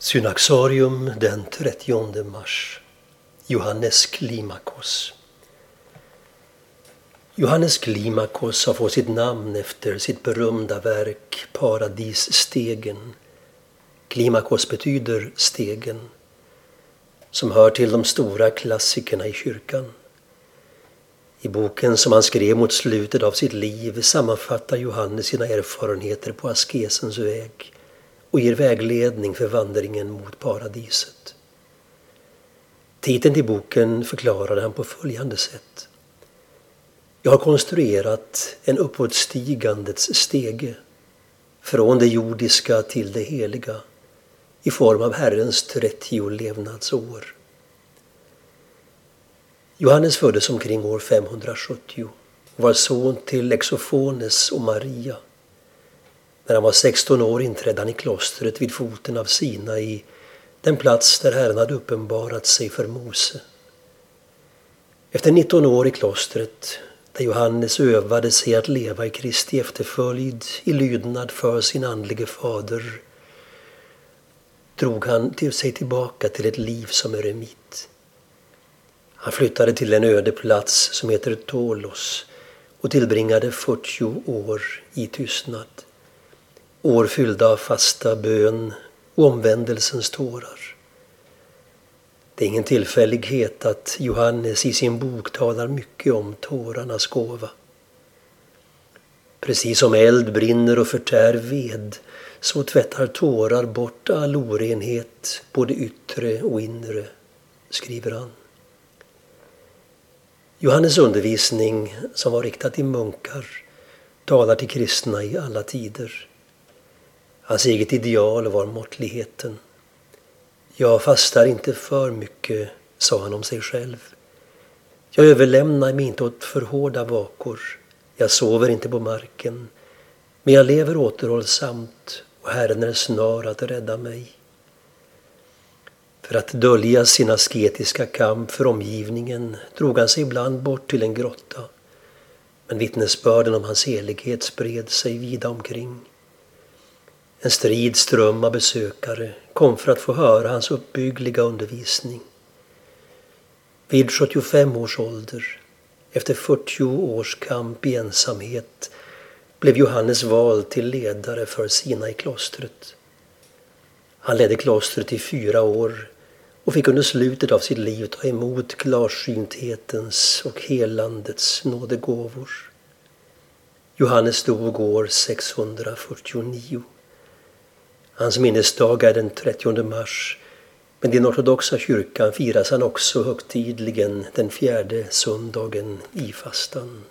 Synaxarium den 30 mars. Johannes Klimakos. Johannes Klimakos har fått sitt namn efter sitt berömda verk Paradisstegen. Klimakos betyder stegen, som hör till de stora klassikerna i kyrkan. I boken som han skrev mot slutet av sitt liv sammanfattar Johannes sina erfarenheter på askesens väg och ger vägledning för vandringen mot paradiset. Titeln till boken förklarade han på följande sätt. Jag har konstruerat en uppåtstigandets stege från det jordiska till det heliga i form av Herrens 30 levnadsår. Johannes föddes omkring år 570 och var son till Exofones och Maria. När han var 16 år inträdde han i klostret vid foten av Sinai, den plats där Herren hade uppenbarat sig för Mose. Efter 19 år i klostret, där Johannes övade sig att leva i Kristi efterföljd i lydnad för sin andlige fader, drog han till sig tillbaka till ett liv som eremit. Han flyttade till en öde plats som heter Tolos och tillbringade 40 år i tystnad. År fyllda av fasta bön och omvändelsens tårar. Det är ingen tillfällighet att Johannes i sin bok talar mycket om tårarnas gåva. Precis som eld brinner och förtär ved så tvättar tårar bort all orenhet, både yttre och inre, skriver han. Johannes undervisning, som var riktad till munkar, talar till kristna i alla tider. Hans eget ideal var måttligheten. Jag fastar inte för mycket, sa han om sig själv. Jag överlämnar mig inte åt för hårda vakor. Jag sover inte på marken. Men jag lever återhållsamt och Herren är snar att rädda mig. För att dölja sin asketiska kamp för omgivningen drog han sig ibland bort till en grotta. Men vittnesbörden om hans helighet spred sig vida omkring. En strid ström av besökare kom för att få höra hans uppbyggliga undervisning. Vid 75 års ålder, efter 40 års kamp i ensamhet, blev Johannes vald till ledare för Sina i klostret. Han ledde klostret i fyra år och fick under slutet av sitt liv ta emot klarsynthetens och helandets nådegåvor. Johannes dog år 649. Hans minnesdag är den 30 mars men i den ortodoxa kyrkan firas han också högtidligen den fjärde söndagen i fastan.